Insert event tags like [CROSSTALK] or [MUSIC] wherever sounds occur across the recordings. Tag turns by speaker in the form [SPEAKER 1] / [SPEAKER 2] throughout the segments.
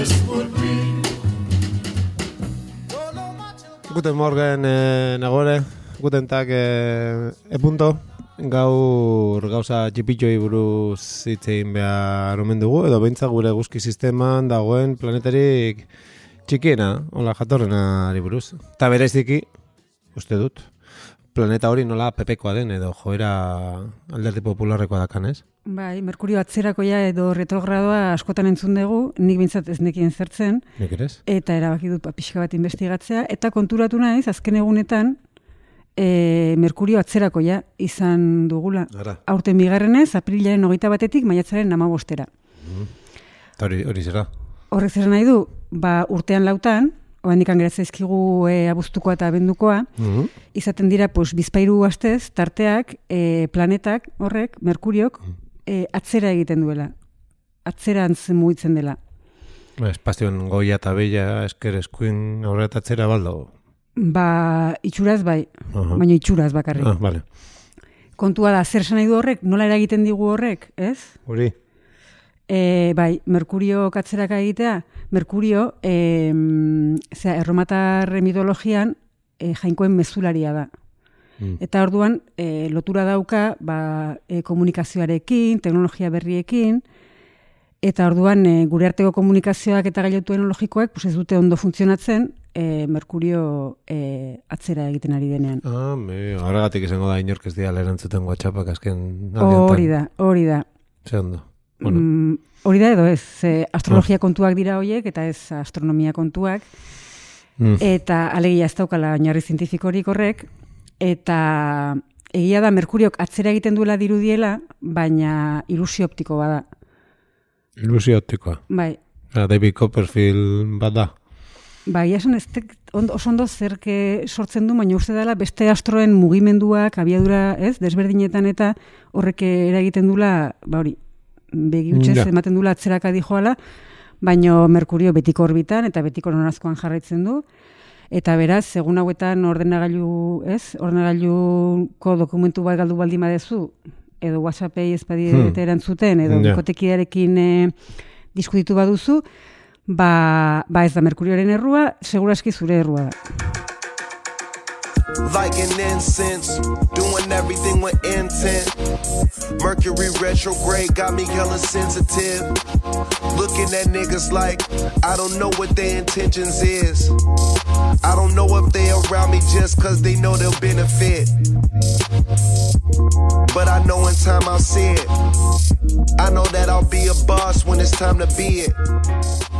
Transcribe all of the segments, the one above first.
[SPEAKER 1] this would be.
[SPEAKER 2] Guten Morgen, eh, nagore. Guten Tag, eh, e. Gaur gauza txipitxoi buruz hitz egin behar omen dugu, edo beintza gure guzki sisteman dagoen planetarik txikiena, hola jatorrenari buruz. Eta bereziki, uste dut, planeta hori nola pepekoa den, edo joera alderdi popularrekoa dakan, ez?
[SPEAKER 3] Bai, Merkurio atzerakoia edo retrogradoa askotan entzun dugu, nik bintzat ez nekien zertzen,
[SPEAKER 2] Nik
[SPEAKER 3] eta erabaki dut ba, pixka bat investigatzea, eta konturatu naiz, azken egunetan, e, Merkurio atzerakoia izan dugula.
[SPEAKER 2] Gara.
[SPEAKER 3] Aurten bigarrenez, aprilaren hogeita batetik, maiatzaren namabostera.
[SPEAKER 2] Eta hori, hori zera.
[SPEAKER 3] Horrek zer nahi du, ba, urtean lautan, oendikan geratzezkigu e, abuztukoa eta abendukoa,
[SPEAKER 2] Mhm.
[SPEAKER 3] izaten dira pues, bizpairu astez, tarteak, e, planetak horrek, Merkuriok, e, atzera egiten duela. Atzerantz mugitzen dela.
[SPEAKER 2] Ba, Espazioan goia eta beia, esker eskuin aurretatzera baldo.
[SPEAKER 3] Ba, itxuraz bai,
[SPEAKER 2] Aha.
[SPEAKER 3] baina itxuraz bakarrik.
[SPEAKER 2] Ah, vale.
[SPEAKER 3] Kontua da, zer nahi du horrek, nola eragiten digu horrek, ez?
[SPEAKER 2] Hori.
[SPEAKER 3] E, bai, Merkurio katzeraka egitea, Merkurio, e, zera, erromatar mitologian, e, jainkoen mezularia da.
[SPEAKER 2] Mm.
[SPEAKER 3] Eta orduan, e, lotura dauka, ba, e, komunikazioarekin, teknologia berriekin, eta orduan, e, gure arteko komunikazioak eta gailu teknologikoak, pues ez dute ondo funtzionatzen, e, Merkurio e, atzera egiten ari denean.
[SPEAKER 2] Ah, me, horregatik izango da inork ez dira erantzuten WhatsAppak azken aldiantan.
[SPEAKER 3] Hori da, hori da.
[SPEAKER 2] Ze ondo. Bueno,
[SPEAKER 3] Mm, hori da edo ez, ze astrologia kontuak dira hoiek eta ez astronomia kontuak,
[SPEAKER 2] mm.
[SPEAKER 3] eta alegia ez daukala oinarri zientifikorik horrek, eta egia da Merkuriok atzera egiten duela dirudiela, baina ilusio optiko bada.
[SPEAKER 2] ilusio optikoa.
[SPEAKER 3] Bai,
[SPEAKER 2] Ah, David Copperfield bat da.
[SPEAKER 3] bai, esan ez ondo, oso ondo zerke sortzen du, baina uste dela beste astroen mugimenduak, abiadura, ez, desberdinetan eta horrek eragiten dula, ba hori, begi hutsez
[SPEAKER 2] Ja.
[SPEAKER 3] ematen dula atzeraka dijoala, baino Merkurio betiko orbitan eta betiko norazkoan jarraitzen du. Eta beraz, segun hauetan ordenagailu, ez? Ordenagailuko dokumentu bat galdu baldin badezu, edo WhatsAppei ez
[SPEAKER 2] Hmm.
[SPEAKER 3] erantzuten, edo
[SPEAKER 2] Ja.
[SPEAKER 3] bikotekidearekin e, diskutitu baduzu, ba, ba ez da Merkurioren errua, seguraski zure errua da.
[SPEAKER 4] Like an incense, doing everything with intent. Mercury retrograde got me hella sensitive. Looking at niggas like I don't know what their intentions is. I don't know if they around me just cause they know they'll benefit. But I know in time I'll see it. I know that I'll be a boss when it's time to be it.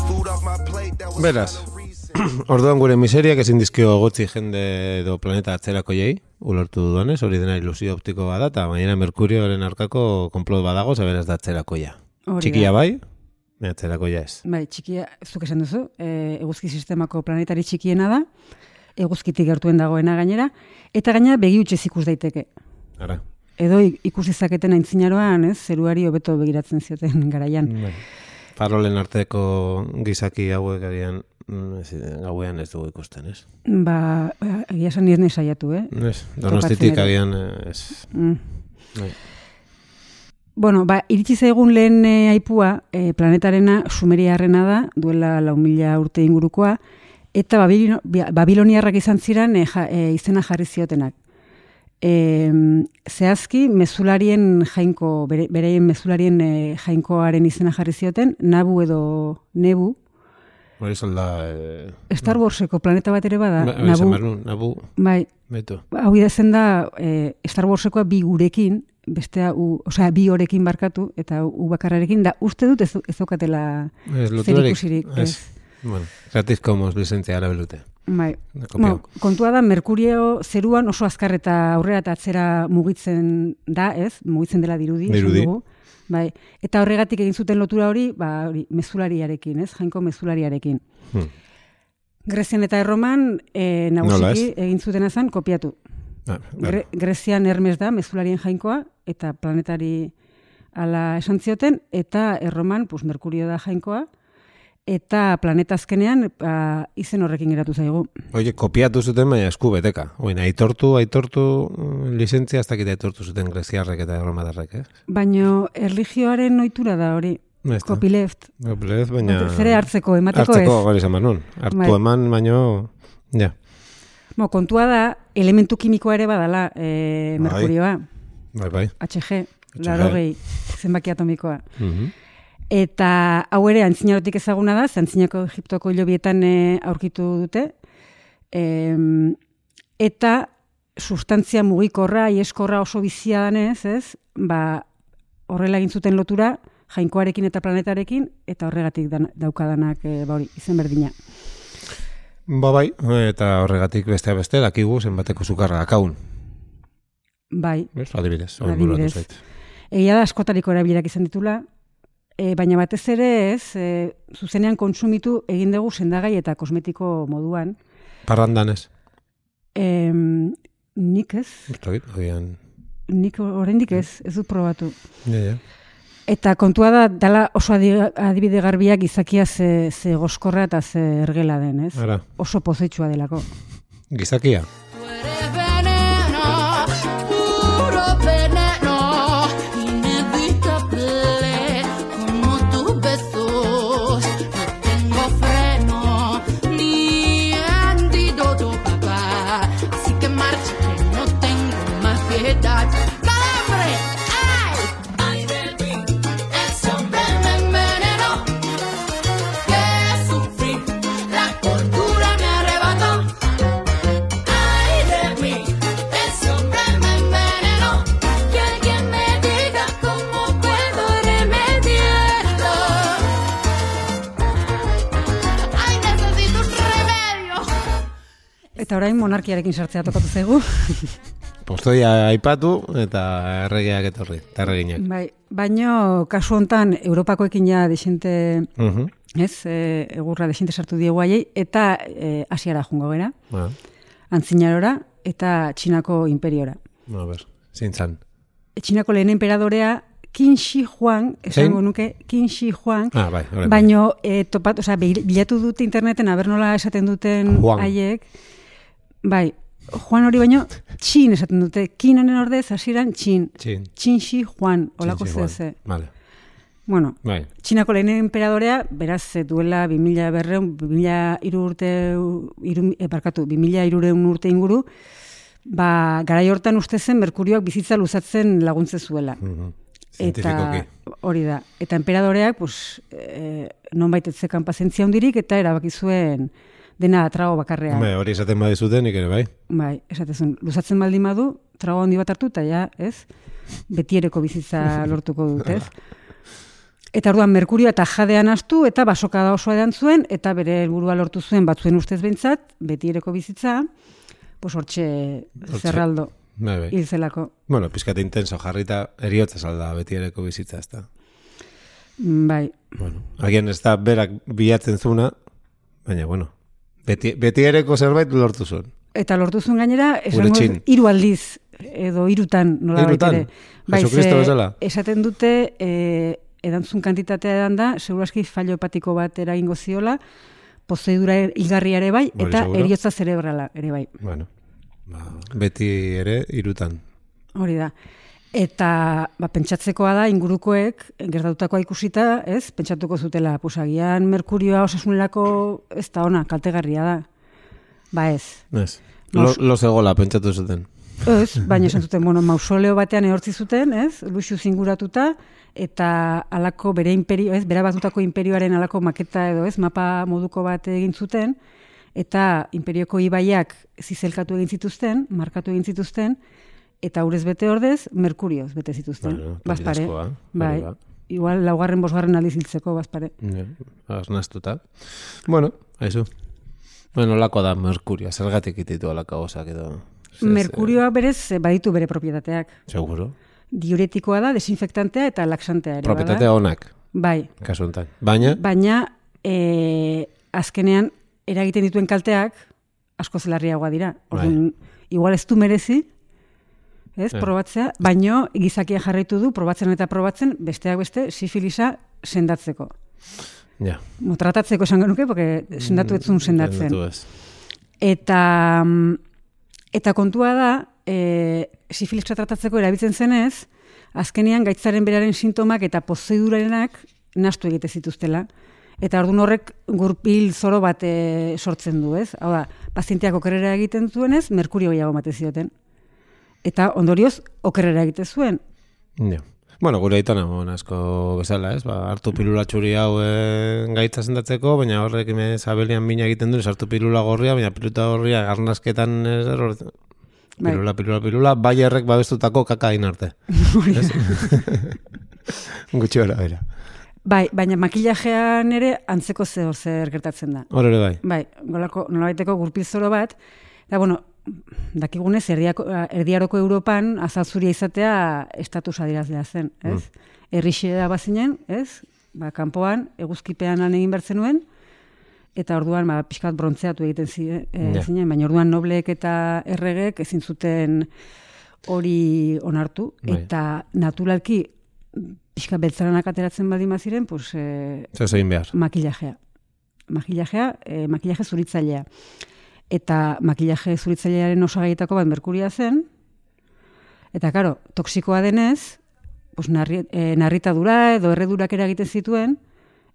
[SPEAKER 4] Food off my plate that was. [COUGHS]
[SPEAKER 2] Orduan gure miseriak ezin dizkio gotzi jende edo planeta atzerako jei, ulertu dudanez, hori dena ilusio optiko bada, eta baina Merkurioren arkako konplot badago, zaberaz da atzerako ja. Txikia bai, atzerako ja ez.
[SPEAKER 3] Bai, txikia, zuk esan duzu, e, eguzki sistemako planetari txikiena da, eguzkitik gertuen dagoena gainera, eta gainera begi hutsez ikus daiteke.
[SPEAKER 2] Ara.
[SPEAKER 3] Edo i- ikus dezaketen aintzinaroan, ez, zeruari hobeto begiratzen zioten [LAUGHS] garaian.
[SPEAKER 2] Bai. Farolen arteko gizaki hauek agian ez, gauean ez dugu ikusten, ez?
[SPEAKER 3] Ba, egia esan nire saiatu, eh?
[SPEAKER 2] Ez, donostitik agian eh, ez.
[SPEAKER 3] Mm.
[SPEAKER 2] Bai.
[SPEAKER 3] Bueno, ba, iritsi zaigun lehen e, aipua, e, planetarena sumeriarrena da, duela lau mila urte ingurukoa, eta babiloniarrak izan ziren e, ja, e, izena jarri ziotenak. E, zehazki, mezularien jainko, bere, bereien mezularien e, jainkoaren izena jarri zioten, nabu edo nebu,
[SPEAKER 2] Hori zalda... Eh,
[SPEAKER 3] Star Warseko planeta bat ere bada,
[SPEAKER 2] ba,
[SPEAKER 3] nabu,
[SPEAKER 2] nuen, nabu,
[SPEAKER 3] bai,
[SPEAKER 2] betu.
[SPEAKER 3] hau idazten da e, Star Warsekoa bi gurekin, bestea u, osea, bi horekin barkatu, eta u bakarrarekin, da uste dut ez, ez daukatela
[SPEAKER 2] Ez,
[SPEAKER 3] zer
[SPEAKER 2] loturarik.
[SPEAKER 3] ikusirik.
[SPEAKER 2] Ez.
[SPEAKER 3] Ez.
[SPEAKER 2] Bueno, gratis komos lizentzia arabelute.
[SPEAKER 3] Bai.
[SPEAKER 2] Kopio.
[SPEAKER 3] Bueno, kontua da, Merkurio zeruan oso azkar eta aurrera eta atzera mugitzen da, ez? Mugitzen dela dirudi,
[SPEAKER 2] Dirudi.
[SPEAKER 3] dugu. Bai, eta horregatik egin zuten lotura hori, ba, hori, mezulariarekin, ez? Jainko mezulariarekin.
[SPEAKER 2] Hmm.
[SPEAKER 3] Grezian eta Erroman, e, nagusiki egin zutena zen kopiatu.
[SPEAKER 2] Ah,
[SPEAKER 3] Gre, Grezian Hermes da, mezularien jainkoa, eta planetari ala esan zioten, eta Erroman, pues, Merkurio da jainkoa, eta planeta azkenean ba, izen horrekin geratu zaigu.
[SPEAKER 2] Oie, kopiatu zuten, baina esku beteka. Oin, aitortu, aitortu, mm, lizentzia, ez dakit aitortu zuten greziarrek eta erromatarrek, eh?
[SPEAKER 3] Baino erlijioaren ohitura da hori,
[SPEAKER 2] Ez da.
[SPEAKER 3] copyleft.
[SPEAKER 2] Copyleft, baina...
[SPEAKER 3] Zere hartzeko, emateko
[SPEAKER 2] hartzeko
[SPEAKER 3] ez.
[SPEAKER 2] hori esan manun. Hartu
[SPEAKER 3] Bai.
[SPEAKER 2] eman, baino... Ja,
[SPEAKER 3] Mo, kontua da, elementu kimikoa ere badala e. Merkurioa,
[SPEAKER 2] bai, bai.
[SPEAKER 3] HG,
[SPEAKER 2] HG.
[SPEAKER 3] larogei, zenbaki atomikoa.
[SPEAKER 2] Mhm.
[SPEAKER 3] Eta hau ere antzinarotik ezaguna da, antzinako Egiptoko hilobietan e, aurkitu dute. Em, eta sustantzia mugikorra, ieskorra oso bizia danez, ez? Ba, horrela egin zuten lotura jainkoarekin eta planetarekin, eta horregatik dan, daukadanak e, ba hori, izen berdina.
[SPEAKER 2] Ba bai, eta horregatik beste beste dakigu zenbateko sukarra dakaun.
[SPEAKER 3] Bai,
[SPEAKER 2] Ez, adibidez.
[SPEAKER 3] Adibidez. Egia da askotariko erabilerak izan ditula, e, baina batez ere ez, e, zuzenean kontsumitu egin dugu sendagai eta kosmetiko moduan.
[SPEAKER 2] Parrandan ez.
[SPEAKER 3] E, nik ez,
[SPEAKER 2] dakit, agian...
[SPEAKER 3] nik oraindik ez, ez dut probatu.
[SPEAKER 2] Ja, ja.
[SPEAKER 3] Eta kontua da, dala oso adi- adibide garbiak izakia ze, ze goskorra eta ze ergela den, ez?
[SPEAKER 2] Ara,
[SPEAKER 3] Oso pozetsua delako.
[SPEAKER 2] gizakia.
[SPEAKER 3] Monarkiarekin sartzea tokatu zaigu. [LAUGHS]
[SPEAKER 2] Postoia aipatu eta erregeak etorri, eta erreginak.
[SPEAKER 3] bai, baino kasu hontan Europakoekin ja desente,
[SPEAKER 2] Mhm.
[SPEAKER 3] ez, e, egurra desente sartu diegu haiei, eta e, Asiara jungo gera,
[SPEAKER 2] Ba,
[SPEAKER 3] antzinarora, eta Txinako imperiora.
[SPEAKER 2] a ber, zintzan.
[SPEAKER 3] Txinako lehen emperadorea Qin Shi Huang, esango nuke, Qin Shi Huang,
[SPEAKER 2] Ah, bai, orain bai.
[SPEAKER 3] baino e, topat, bil- bilatu dute interneten, aber nola esaten duten haiek, bai, Juan hori baino, Txin esaten dute, Kinonen ordez, hasieran Txin,
[SPEAKER 2] Txin.
[SPEAKER 3] Txin Shi Huan, olako
[SPEAKER 2] Txin,
[SPEAKER 3] zeu ze.
[SPEAKER 2] Vale,
[SPEAKER 3] Bueno,
[SPEAKER 2] bai.
[SPEAKER 3] Txinako lehen emperadorea, beraz, eh, duela 2000 berreun, 2000 iru urte, iru, eh, barkatu, 2000 irureun urte inguru, ba, garai hortan uste zen Merkurioak bizitza luzatzen laguntze zuela.
[SPEAKER 2] Mhm.
[SPEAKER 3] Eta
[SPEAKER 2] Zientifikoki.
[SPEAKER 3] hori da. Eta emperadoreak, pues, e, nonbait etzekan pazientzia hundirik, eta erabaki zuen dena trago bakarrean.
[SPEAKER 2] Hombre, hori esaten badizuten, nik ere bai.
[SPEAKER 3] Bai, esatezun, luzatzen baldin badu, trago handi bat hartu, eta ja, ez, betiereko bizitza [LAUGHS] lortuko dut, ez? Eta orduan Merkurio eta jadean astu eta basoka da osoa edan zuen eta bere helburua lortu zuen batzuen ustez behintzat, betiereko bizitza, pues hortxe zerraldo
[SPEAKER 2] Bai, bai.
[SPEAKER 3] hil zelako.
[SPEAKER 2] Bueno, pizkate intenso jarrita, eriotza salda beti ereko bizitza, ez da.
[SPEAKER 3] Mm, Bai,
[SPEAKER 2] Bueno, agian ez da berak bilatzen zuna, baina, bueno, beti, beti ereko zerbait lortu zuen.
[SPEAKER 3] Eta lortu zuen gainera, esango hiru aldiz, edo hirutan nola
[SPEAKER 2] Hirutan?
[SPEAKER 3] ere. Bai? Esaten dute, e, edantzun kantitatea edan da, seguraski fallo hepatiko bat eragingo ziola, prozedura hilgarria ere bai, eta
[SPEAKER 2] seguro.
[SPEAKER 3] eriotza zerebrala ere bai.
[SPEAKER 2] Bueno, ba, beti ere irutan.
[SPEAKER 3] Hori da. Eta ba, pentsatzekoa da ingurukoek gertatutakoa ikusita, ez? Pentsatuko zutela, pues agian Merkurioa osasunerako ez da ona, kaltegarria da. Ba ez.
[SPEAKER 2] Ez. Lo,
[SPEAKER 3] Nos-
[SPEAKER 2] lo zegola pentsatu zuten.
[SPEAKER 3] Ez, baina esan [LAUGHS] zuten, bueno, mausoleo batean ehortzi zuten, ez? Luxu zinguratuta, eta alako bere imperio, ez? Bera batutako imperioaren alako maketa edo, ez? Mapa moduko bat egin zuten, eta imperioko ibaiak zizelkatu egin zituzten, markatu egin zituzten, eta urez bete ordez, Merkurioz bete zituzten.
[SPEAKER 2] Bueno,
[SPEAKER 3] bazpare.
[SPEAKER 2] hori
[SPEAKER 3] Bai,
[SPEAKER 2] ba.
[SPEAKER 3] igual laugarren bosgarren aldiz hiltzeko, bazpare.
[SPEAKER 2] Ja, Arnastuta. Bueno, haizu. Bueno, lako da Merkurio, zergatik ititu alako gauzak edo.
[SPEAKER 3] Merkurioa berez baditu bere propietateak.
[SPEAKER 2] Seguro.
[SPEAKER 3] diuretikoa da, desinfektantea eta laxantea ere.
[SPEAKER 2] Propietatea onak,
[SPEAKER 3] Bai,
[SPEAKER 2] kasu honetan. Baina,
[SPEAKER 3] baina e, azkenean eragiten dituen kalteak asko zelarriagoa dira. Orduan, igual ez du merezi, ez,
[SPEAKER 2] Eh.
[SPEAKER 3] probatzea, baino gizakia jarraitu du probatzen eta probatzen besteak beste sifilisa sendatzeko.
[SPEAKER 2] ja.
[SPEAKER 3] Mo, tratatzeko esan genuke, porque sendatu etzun sendatzen.
[SPEAKER 2] Sendatu ez.
[SPEAKER 3] Eta, mm, eta kontua da, e, sifilisa tratatzeko erabiltzen zenez, azkenean gaitzaren beraren sintomak eta prozedurarenak nastu egite zituztela. Eta ordun horrek gurpil zoro bat e, sortzen du, ez? Hau da, pazienteak okerrera egiten zuenez, merkurio gehiago mate zioten. Eta ondorioz, okerrera egite zuen.
[SPEAKER 2] Ja. Bueno, gure aitan egon asko bezala, ez? Ba, hartu pilula txuri hau e, gaitza sendatzeko, baina horrek ime zabelian mina egiten du, hartu pilula gorria, baina pilula gorria garnasketan hor,
[SPEAKER 3] Bai.
[SPEAKER 2] pilula, pilula, pilula, bai errek babestutako kakain arte. [LAUGHS] Ez? [LAUGHS] Gutxi hori bera.
[SPEAKER 3] Bai, baina makillajean ere antzeko zeo zer gertatzen da.
[SPEAKER 2] Hor ere bai.
[SPEAKER 3] Bai, golako nolabaiteko gurpil zoro bat, da bueno, dakigunez erdiako, erdiaroko Europan azalzuria izatea estatus adirazlea zen, ez? Mm. da bazinen, ez? Ba, kanpoan, eguzkipean lan egin bertzen nuen, eta orduan ba, pixkat brontzeatu egiten zine, e,
[SPEAKER 2] Ja.
[SPEAKER 3] zinen, baina orduan nobleek eta erregek ezin zuten hori onartu,
[SPEAKER 2] Bai.
[SPEAKER 3] eta naturalki pixka beltzaranak ateratzen baldin baziren, pues, e,
[SPEAKER 2] behar.
[SPEAKER 3] makillajea. Makillajea, e, makillaje zuritzailea. Eta makillaje zuritzailearen osagaietako bat merkuria zen, eta karo, toksikoa denez, pues narri, e, narritadura edo erredurak eragiten zituen,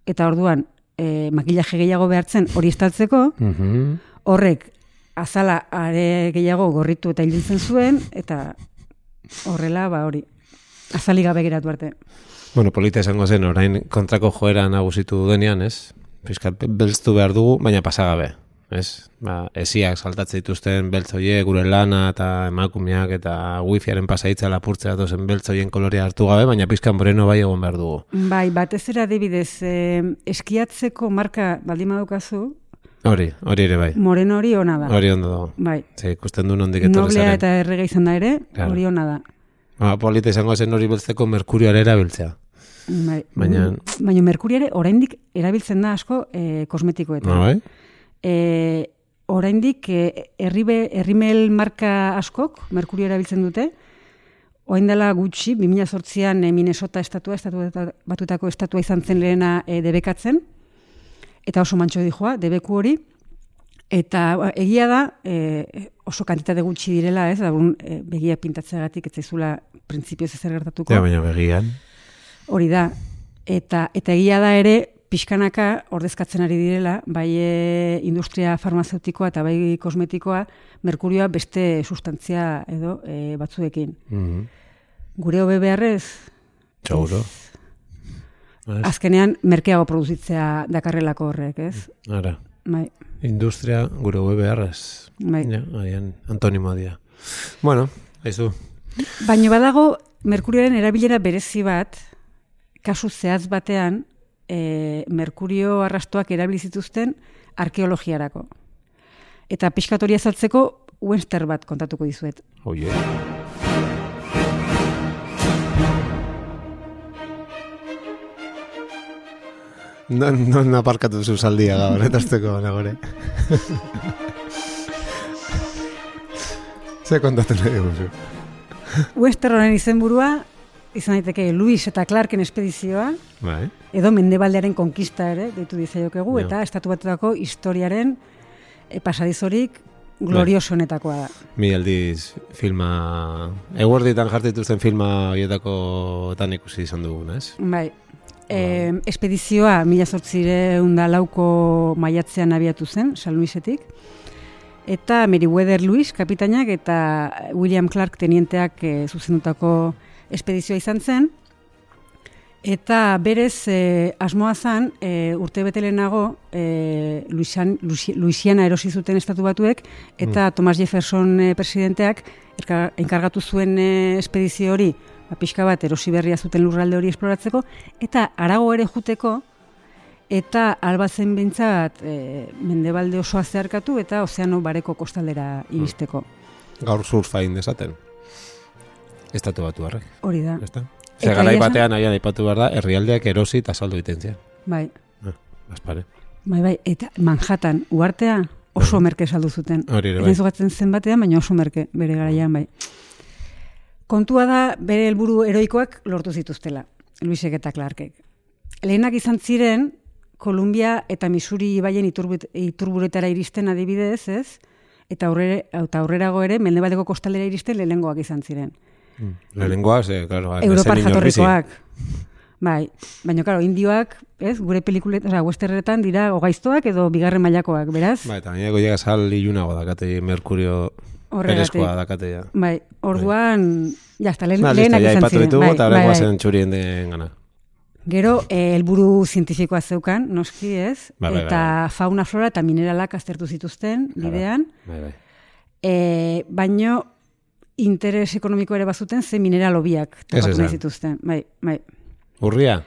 [SPEAKER 3] eta orduan e, makillaje gehiago behartzen hori estaltzeko,
[SPEAKER 2] Mhm.
[SPEAKER 3] horrek azala are gehiago gorritu eta hiltzen zuen, eta horrela, ba hori, azali gabe geratu arte.
[SPEAKER 2] Bueno, polita esango zen, orain kontrako joera nagusitu denean, ez? Piskat belztu behar dugu, baina pasagabe, ez? Ba, esiak saltatzen dituzten beltzoie, gure lana eta emakumeak eta wifiaren pasaitza lapurtzea dozen beltzoien kolorea hartu gabe, baina pizkan moreno bai egon behar dugu.
[SPEAKER 3] Bai, batez ere adibidez, eh, eskiatzeko marka baldin badukazu,
[SPEAKER 2] Hori, hori ere bai.
[SPEAKER 3] moreno hori ona da.
[SPEAKER 2] Hori ondo dago.
[SPEAKER 3] Bai,
[SPEAKER 2] Ze ikusten du nondik etorri
[SPEAKER 3] noblea eta errega izan da ere,
[SPEAKER 2] Claro.
[SPEAKER 3] hori ona da.
[SPEAKER 2] Ba, polita izango zen hori beltzeko merkurioare erabiltzea.
[SPEAKER 3] Bai.
[SPEAKER 2] Baina-
[SPEAKER 3] Baina merkuria ere oraindik erabiltzen da asko eh, kosmetikoetan.
[SPEAKER 2] No, bai?
[SPEAKER 3] E, oraindik e, herribe, herrimel marka askok merkurio erabiltzen dute. Oain dela gutxi, 2008an e, Minnesota estatua, estatua batutako estatua izan zen lehena e, debekatzen, eta oso mantxo dijoa, debeku hori, eta ba, egia da e, oso kantitate gutxi direla, ez, da, e, begia pintatzeagatik ez zaizula printzipioz ezer gertatuko.
[SPEAKER 2] Ja, baina begian.
[SPEAKER 3] Hori da. Eta, eta egia da ere, pixkanaka ordezkatzen ari direla, bai e, industria farmazeutikoa eta bai kosmetikoa, merkurioa beste sustantzia edo e, batzuekin.
[SPEAKER 2] Mhm.
[SPEAKER 3] Gure hobe beharrez.
[SPEAKER 2] Ez?
[SPEAKER 3] azkenean merkeago produzitzea dakarrelako horrek, ez?
[SPEAKER 2] Ara.
[SPEAKER 3] Bai,
[SPEAKER 2] Industria gure web beharrez.
[SPEAKER 3] bai.
[SPEAKER 2] Ja, agian, antonimo dia. Bueno, aizu.
[SPEAKER 3] Baina badago, merkurioaren erabilera berezi bat, kasu zehatz batean, e, merkurio arrastoak erabili zituzten arkeologiarako. Eta pixkatoria azaltzeko Webster bat kontatuko dizuet.
[SPEAKER 2] Oie. Non, non aparkatu zu saldia gaur, etazteko nagore. [LAUGHS] Ze kontatu nahi dugu.
[SPEAKER 3] Webster honen izenburua izan daiteke Louis eta Clarken espedizioa,
[SPEAKER 2] Bai.
[SPEAKER 3] edo mendebaldearen konkista ere, deitu dizaiokegu, eta estatu batuetako historiaren e, pasadizorik gloriosoenetakoa da.
[SPEAKER 2] Mi aldiz filma... Eguerditan jartituzten filma horietako tan ikusi izan dugun, ez?
[SPEAKER 3] Bai. E, espedizioa mila zortzireun da lauko maiatzean abiatu zen, San Luisetik. Eta Meriwether Lewis kapitainak eta William Clark tenienteak e, zuzendutako espedizioa izan zen. Eta berez e, asmoa zen e, urte bete lehenago e, Luisian, Luisi- Luisiana erosi zuten estatu batuek eta Thomas Jefferson e, presidenteak erka- enkargatu zuen e, espedizio hori ba, pixka bat erosi berria zuten lurralde hori esploratzeko eta arago ere juteko eta albazen bintzat e, mendebalde osoa zeharkatu eta ozeano bareko kostaldera iristeko.
[SPEAKER 2] Gaur surfain desaten. Estatu batu harrek.
[SPEAKER 3] Hori da.
[SPEAKER 2] Ezta?
[SPEAKER 3] Eta
[SPEAKER 2] Zer garai batean agian aipatu behar da, herrialdeak erosi eta saldu egiten zian.
[SPEAKER 3] Bai,
[SPEAKER 2] Ah, Aspare.
[SPEAKER 3] bai, bai. Eta Manhattan, uartea oso merke saldu zuten.
[SPEAKER 2] Hori ere, bai.
[SPEAKER 3] naiz gogoratzen zen batean, baina oso merke bere garaian bai. Kontua da bere helburu heroikoak lortu zituztela, Luisek eta Clarkek. Lehenak izan ziren, Kolumbia eta Missouri baien iturbut, iturburetara iristen adibidez, ez? Eta aurrera, eta aurrerago ere, mendebaldeko kostalera iristen lehengoak izan ziren.
[SPEAKER 2] Mm. Lehenengoa, ze, claro,
[SPEAKER 3] Europar jatorrikoak. Bai, baina claro, indioak, ez, gure pelikulet, osea, westerretan dira ogaiztoak edo bigarren mailakoak, beraz?
[SPEAKER 2] Ba, eta gaineko llega sal ilunago dakate, Merkurio
[SPEAKER 3] Horregatik.
[SPEAKER 2] pereskoa dakate ja.
[SPEAKER 3] Bai, orduan, ja, hasta lehen,
[SPEAKER 2] Na,
[SPEAKER 3] lehenak
[SPEAKER 2] ja
[SPEAKER 3] izan ziren.
[SPEAKER 2] ditugu,
[SPEAKER 3] bai,
[SPEAKER 2] eta
[SPEAKER 3] bai, bai.
[SPEAKER 2] zen txurien den gana.
[SPEAKER 3] Gero, eh, helburu zientifikoa zeukan, noski ez,
[SPEAKER 2] Bai, bai,
[SPEAKER 3] eta
[SPEAKER 2] bai,
[SPEAKER 3] fauna, flora eta mineralak aztertu zituzten, bidean,
[SPEAKER 2] Bai, bai.
[SPEAKER 3] e, baino interes ekonomiko ere bazuten, ze mineral hobiak
[SPEAKER 2] Ez
[SPEAKER 3] topatu nahi zituzten. Bai, bai.
[SPEAKER 2] Urria?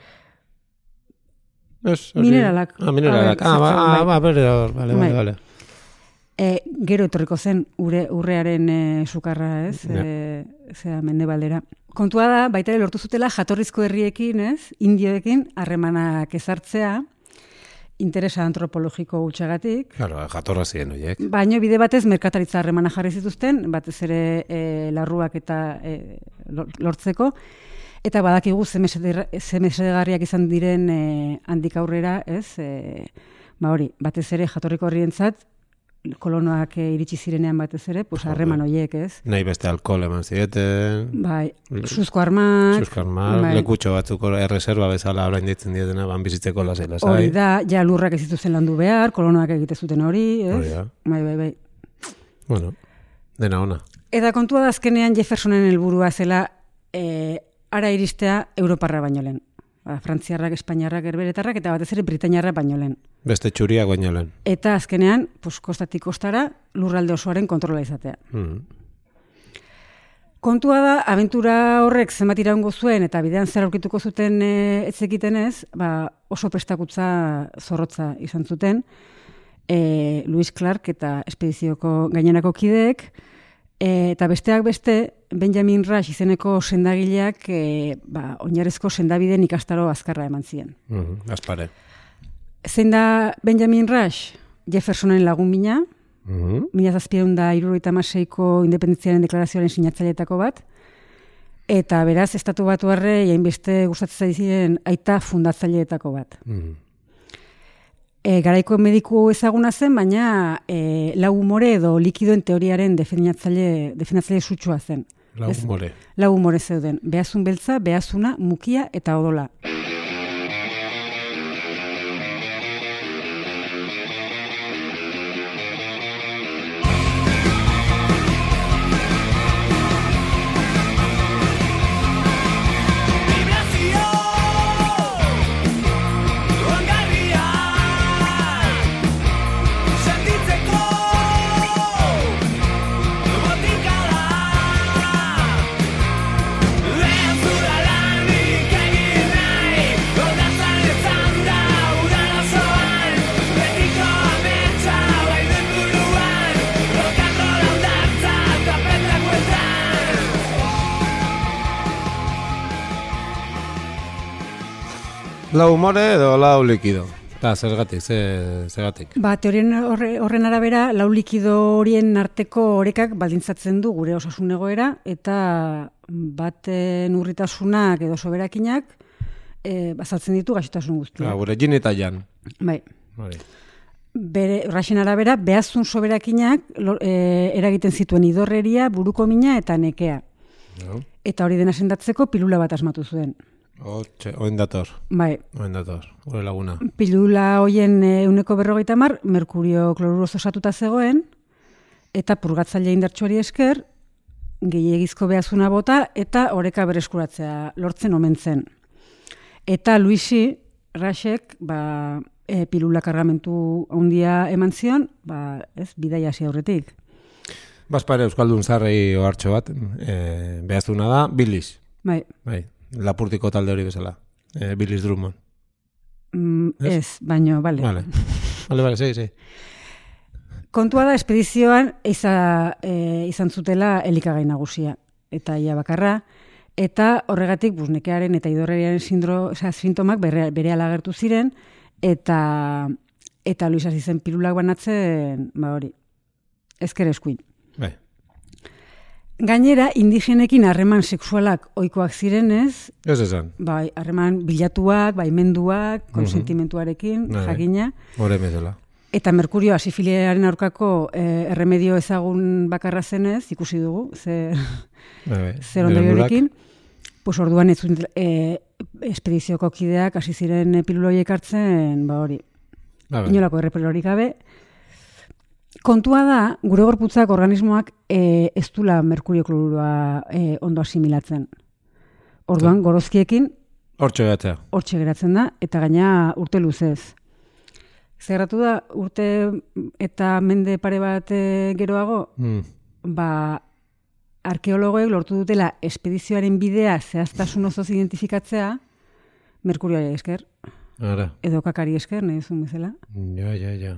[SPEAKER 2] Hori-
[SPEAKER 3] Mineralak.
[SPEAKER 2] Ah, mineralak. Ah, ba, ah,
[SPEAKER 3] bai.
[SPEAKER 2] ba, bere, hor, vale,
[SPEAKER 3] Bai.
[SPEAKER 2] vale, vale.
[SPEAKER 3] E, gero etorriko zen ure, urrearen e, sukarra, ez?
[SPEAKER 2] Ja.
[SPEAKER 3] E, zera, mendebaldera. Kontua da, baita lortu zutela jatorrizko herriekin, ez? Indioekin harremanak ezartzea, interesa antropologiko gutxagatik,
[SPEAKER 2] Claro, jatorra ziren horiek.
[SPEAKER 3] Baino bide batez merkataritza harremana jarri zituzten, batez ere e, larruak eta e, lor- lortzeko, eta badakigu zemesedegarriak izan diren e, handik aurrera, ez? E, ba hori, batez ere jatorriko horrientzat, kolonoak e, iritsi zirenean batez ere, pues harreman horiek, ez?
[SPEAKER 2] Nahi beste alkohol eman zieten,
[SPEAKER 3] Bai, suzko armak,
[SPEAKER 2] suskarmar,
[SPEAKER 3] bai.
[SPEAKER 2] lekutxo batzuk erreserba bezala orain ditzen dietena, ban bizitzeko lasai lasai.
[SPEAKER 3] hori da, ja lurrak ez zituzten landu behar, kolonoak egite zuten hori, ez?
[SPEAKER 2] Hori da.
[SPEAKER 3] Bai, bai, bai.
[SPEAKER 2] Bueno, dena ona.
[SPEAKER 3] Eta kontua da azkenean Jeffersonen helburua zela e, ara iristea Europarra baino lehen. Ba, Frantziarrak, Espainiarrak, Herberetarrak eta batez ere Britainiarrak baino lehen.
[SPEAKER 2] Beste txuria guaino lehen.
[SPEAKER 3] Eta azkenean, pues, kostatik kostara, lurralde osoaren kontrola izatea.
[SPEAKER 2] Mm.
[SPEAKER 3] Kontua da, abentura horrek zenbat iraungo zuen eta bidean zer aurkituko zuten e, etzekiten ez, ba, oso prestakutza zorrotza izan zuten, e, Louis Clark eta espedizioko gainenako kideek, eta besteak beste, Benjamin Rush izeneko sendagileak e, ba, oinarezko sendabideen ikastaro azkarra eman ziren.
[SPEAKER 2] Mm. Aspare.
[SPEAKER 3] Zein da Benjamin Rush? Jeffersonen lagun bina,
[SPEAKER 2] Mm.
[SPEAKER 3] mila zazpideun da irurogeita ko independentziaren deklarazioaren sinatzaileetako bat, eta beraz, estatu batu harre, jainbeste gustatzen ziren aita fundatzaileetako bat.
[SPEAKER 2] Mm.
[SPEAKER 3] E, garaiko mediku ezaguna zen, baina e, lau umore edo likidoen teoriaren defendatzaile, defendatzaile sutsua zen.
[SPEAKER 2] Lau
[SPEAKER 3] Ez.
[SPEAKER 2] more.
[SPEAKER 3] Lau umore zeuden, behazun beltza, behazuna, mukia eta odola.
[SPEAKER 2] Lau more edo lau likido. Ta, zergatik, ze, zergatik.
[SPEAKER 3] Ba, teorien horre, horren arabera, lau likido horien arteko orekak baldintzatzen du gure osasun egoera, eta baten urritasunak edo soberakinak e, bazaltzen ditu gaixotasun
[SPEAKER 2] Ja,
[SPEAKER 3] guztiak.
[SPEAKER 2] gure jin eta jan.
[SPEAKER 3] Bai.
[SPEAKER 2] Hori.
[SPEAKER 3] Bere, rasen arabera, behazun soberakinak e, eragiten zituen idorreria, buruko mina eta nekea.
[SPEAKER 2] No?
[SPEAKER 3] Eta hori dena sendatzeko pilula bat asmatu zuen.
[SPEAKER 2] Otxe, oin dator,
[SPEAKER 3] Bai,
[SPEAKER 2] oin dator, gure laguna.
[SPEAKER 3] pilula hoien e, uneko berrogeita mar, merkurio kloruroz osatuta zegoen, eta purgatzaile indartsuari esker, gehiagizko behazuna bota, eta oreka bereskuratzea lortzen omen zen. Eta Luisi, Rasek, ba, e, pilula kargamentu handia eman zion, ba, ez, bidaia hasi aurretik.
[SPEAKER 2] Baspare Euskaldun zarrei ohartxo bat, e, behazuna da, Billis.
[SPEAKER 3] Bai,
[SPEAKER 2] Bai, lapurtiko talde hori bezala. E, Billis Drummond.
[SPEAKER 3] mm,
[SPEAKER 2] Ez?
[SPEAKER 3] ez, baino, bale.
[SPEAKER 2] Vale. Vale, vale, sí, sí.
[SPEAKER 3] Kontua da, espedizioan iza, e, izan zutela elikagai nagusia. eta ia bakarra, eta horregatik bus, nekearen eta idorreriaren sindro, osea, sintomak bere, bere agertu ziren, eta eta Luis hasi zen pirulak banatzen, ba hori, ezker eskuin. Gainera, indigenekin harreman sexualak ohikoak zirenez,
[SPEAKER 2] Ez esan.
[SPEAKER 3] bai, harreman bilatuak, baimenduak, konsentimentuarekin,
[SPEAKER 2] Bai, bai.
[SPEAKER 3] jakina,
[SPEAKER 2] Hore bezala.
[SPEAKER 3] Eta Merkurio asifiliaren aurkako eh, erremedio ezagun bakarra zenez, ikusi dugu, ze,
[SPEAKER 2] Bai, bai.
[SPEAKER 3] zer ondoriorekin, pues orduan ez eh, espedizioko kideak hasi ziren piluloiek hartzen, ba hori,
[SPEAKER 2] bai.
[SPEAKER 3] inolako errepelorik gabe. Kontua da, gure gorputzak organismoak eh, ez dula merkurio klorua eh, ondo asimilatzen. Orduan, gorozkiekin
[SPEAKER 2] Hortxe gatzea.
[SPEAKER 3] hortxe geratzen da, eta gaina urte luzez. Zerratu da, urte eta mende pare bat eh, geroago,
[SPEAKER 2] Mm.
[SPEAKER 3] ba, arkeologoek lortu dutela espedizioaren bidea zehaztasun osoz identifikatzea, Merkurioari esker,
[SPEAKER 2] Ara.
[SPEAKER 3] edo kakari esker, nahi duzun bezala.
[SPEAKER 2] Ja, ja, ja.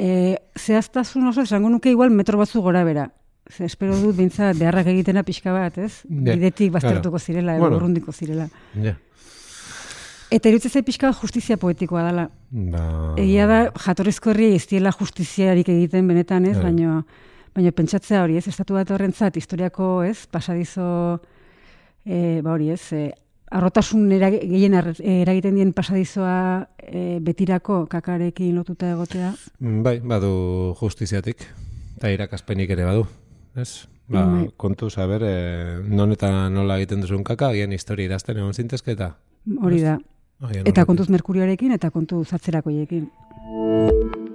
[SPEAKER 3] E, zehaztasun oso esango nuke igual metro batzu gora bera. Ze espero dut bintzat beharrak egitena pixka bat, ez?
[SPEAKER 2] Ja,
[SPEAKER 3] Bidetik baztertuko
[SPEAKER 2] claro.
[SPEAKER 3] zirela,
[SPEAKER 2] Bueno.
[SPEAKER 3] urrundiko zirela.
[SPEAKER 2] Ja.
[SPEAKER 3] Eta iruditzen zait pixka justizia poetikoa dela.
[SPEAKER 2] Ba...
[SPEAKER 3] Egia da, jatorrizko herri ez diela justiziarik egiten benetan, ez?
[SPEAKER 2] Bai.
[SPEAKER 3] Baina, baina pentsatzea hori, ez? Estatu bat horrentzat, historiako, ez? Pasadizo, e, ba hori, ez? E, arrotasun erag, gehien eragiten dien pasadizoa e, betirako kakarekin lotuta egotea.
[SPEAKER 2] Mm, Bai, badu justiziatik. Eta irakaspenik ere badu. Ez? Ba,
[SPEAKER 3] Bai.
[SPEAKER 2] kontu, saber, eh, non eta nola egiten duzun kaka, agian historia idazten egon zintezke eta...
[SPEAKER 3] Hori da.
[SPEAKER 2] agian
[SPEAKER 3] Eta kontuz merkurioarekin eta kontu zatzerakoiekin.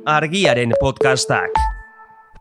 [SPEAKER 5] Argiaren podcastak.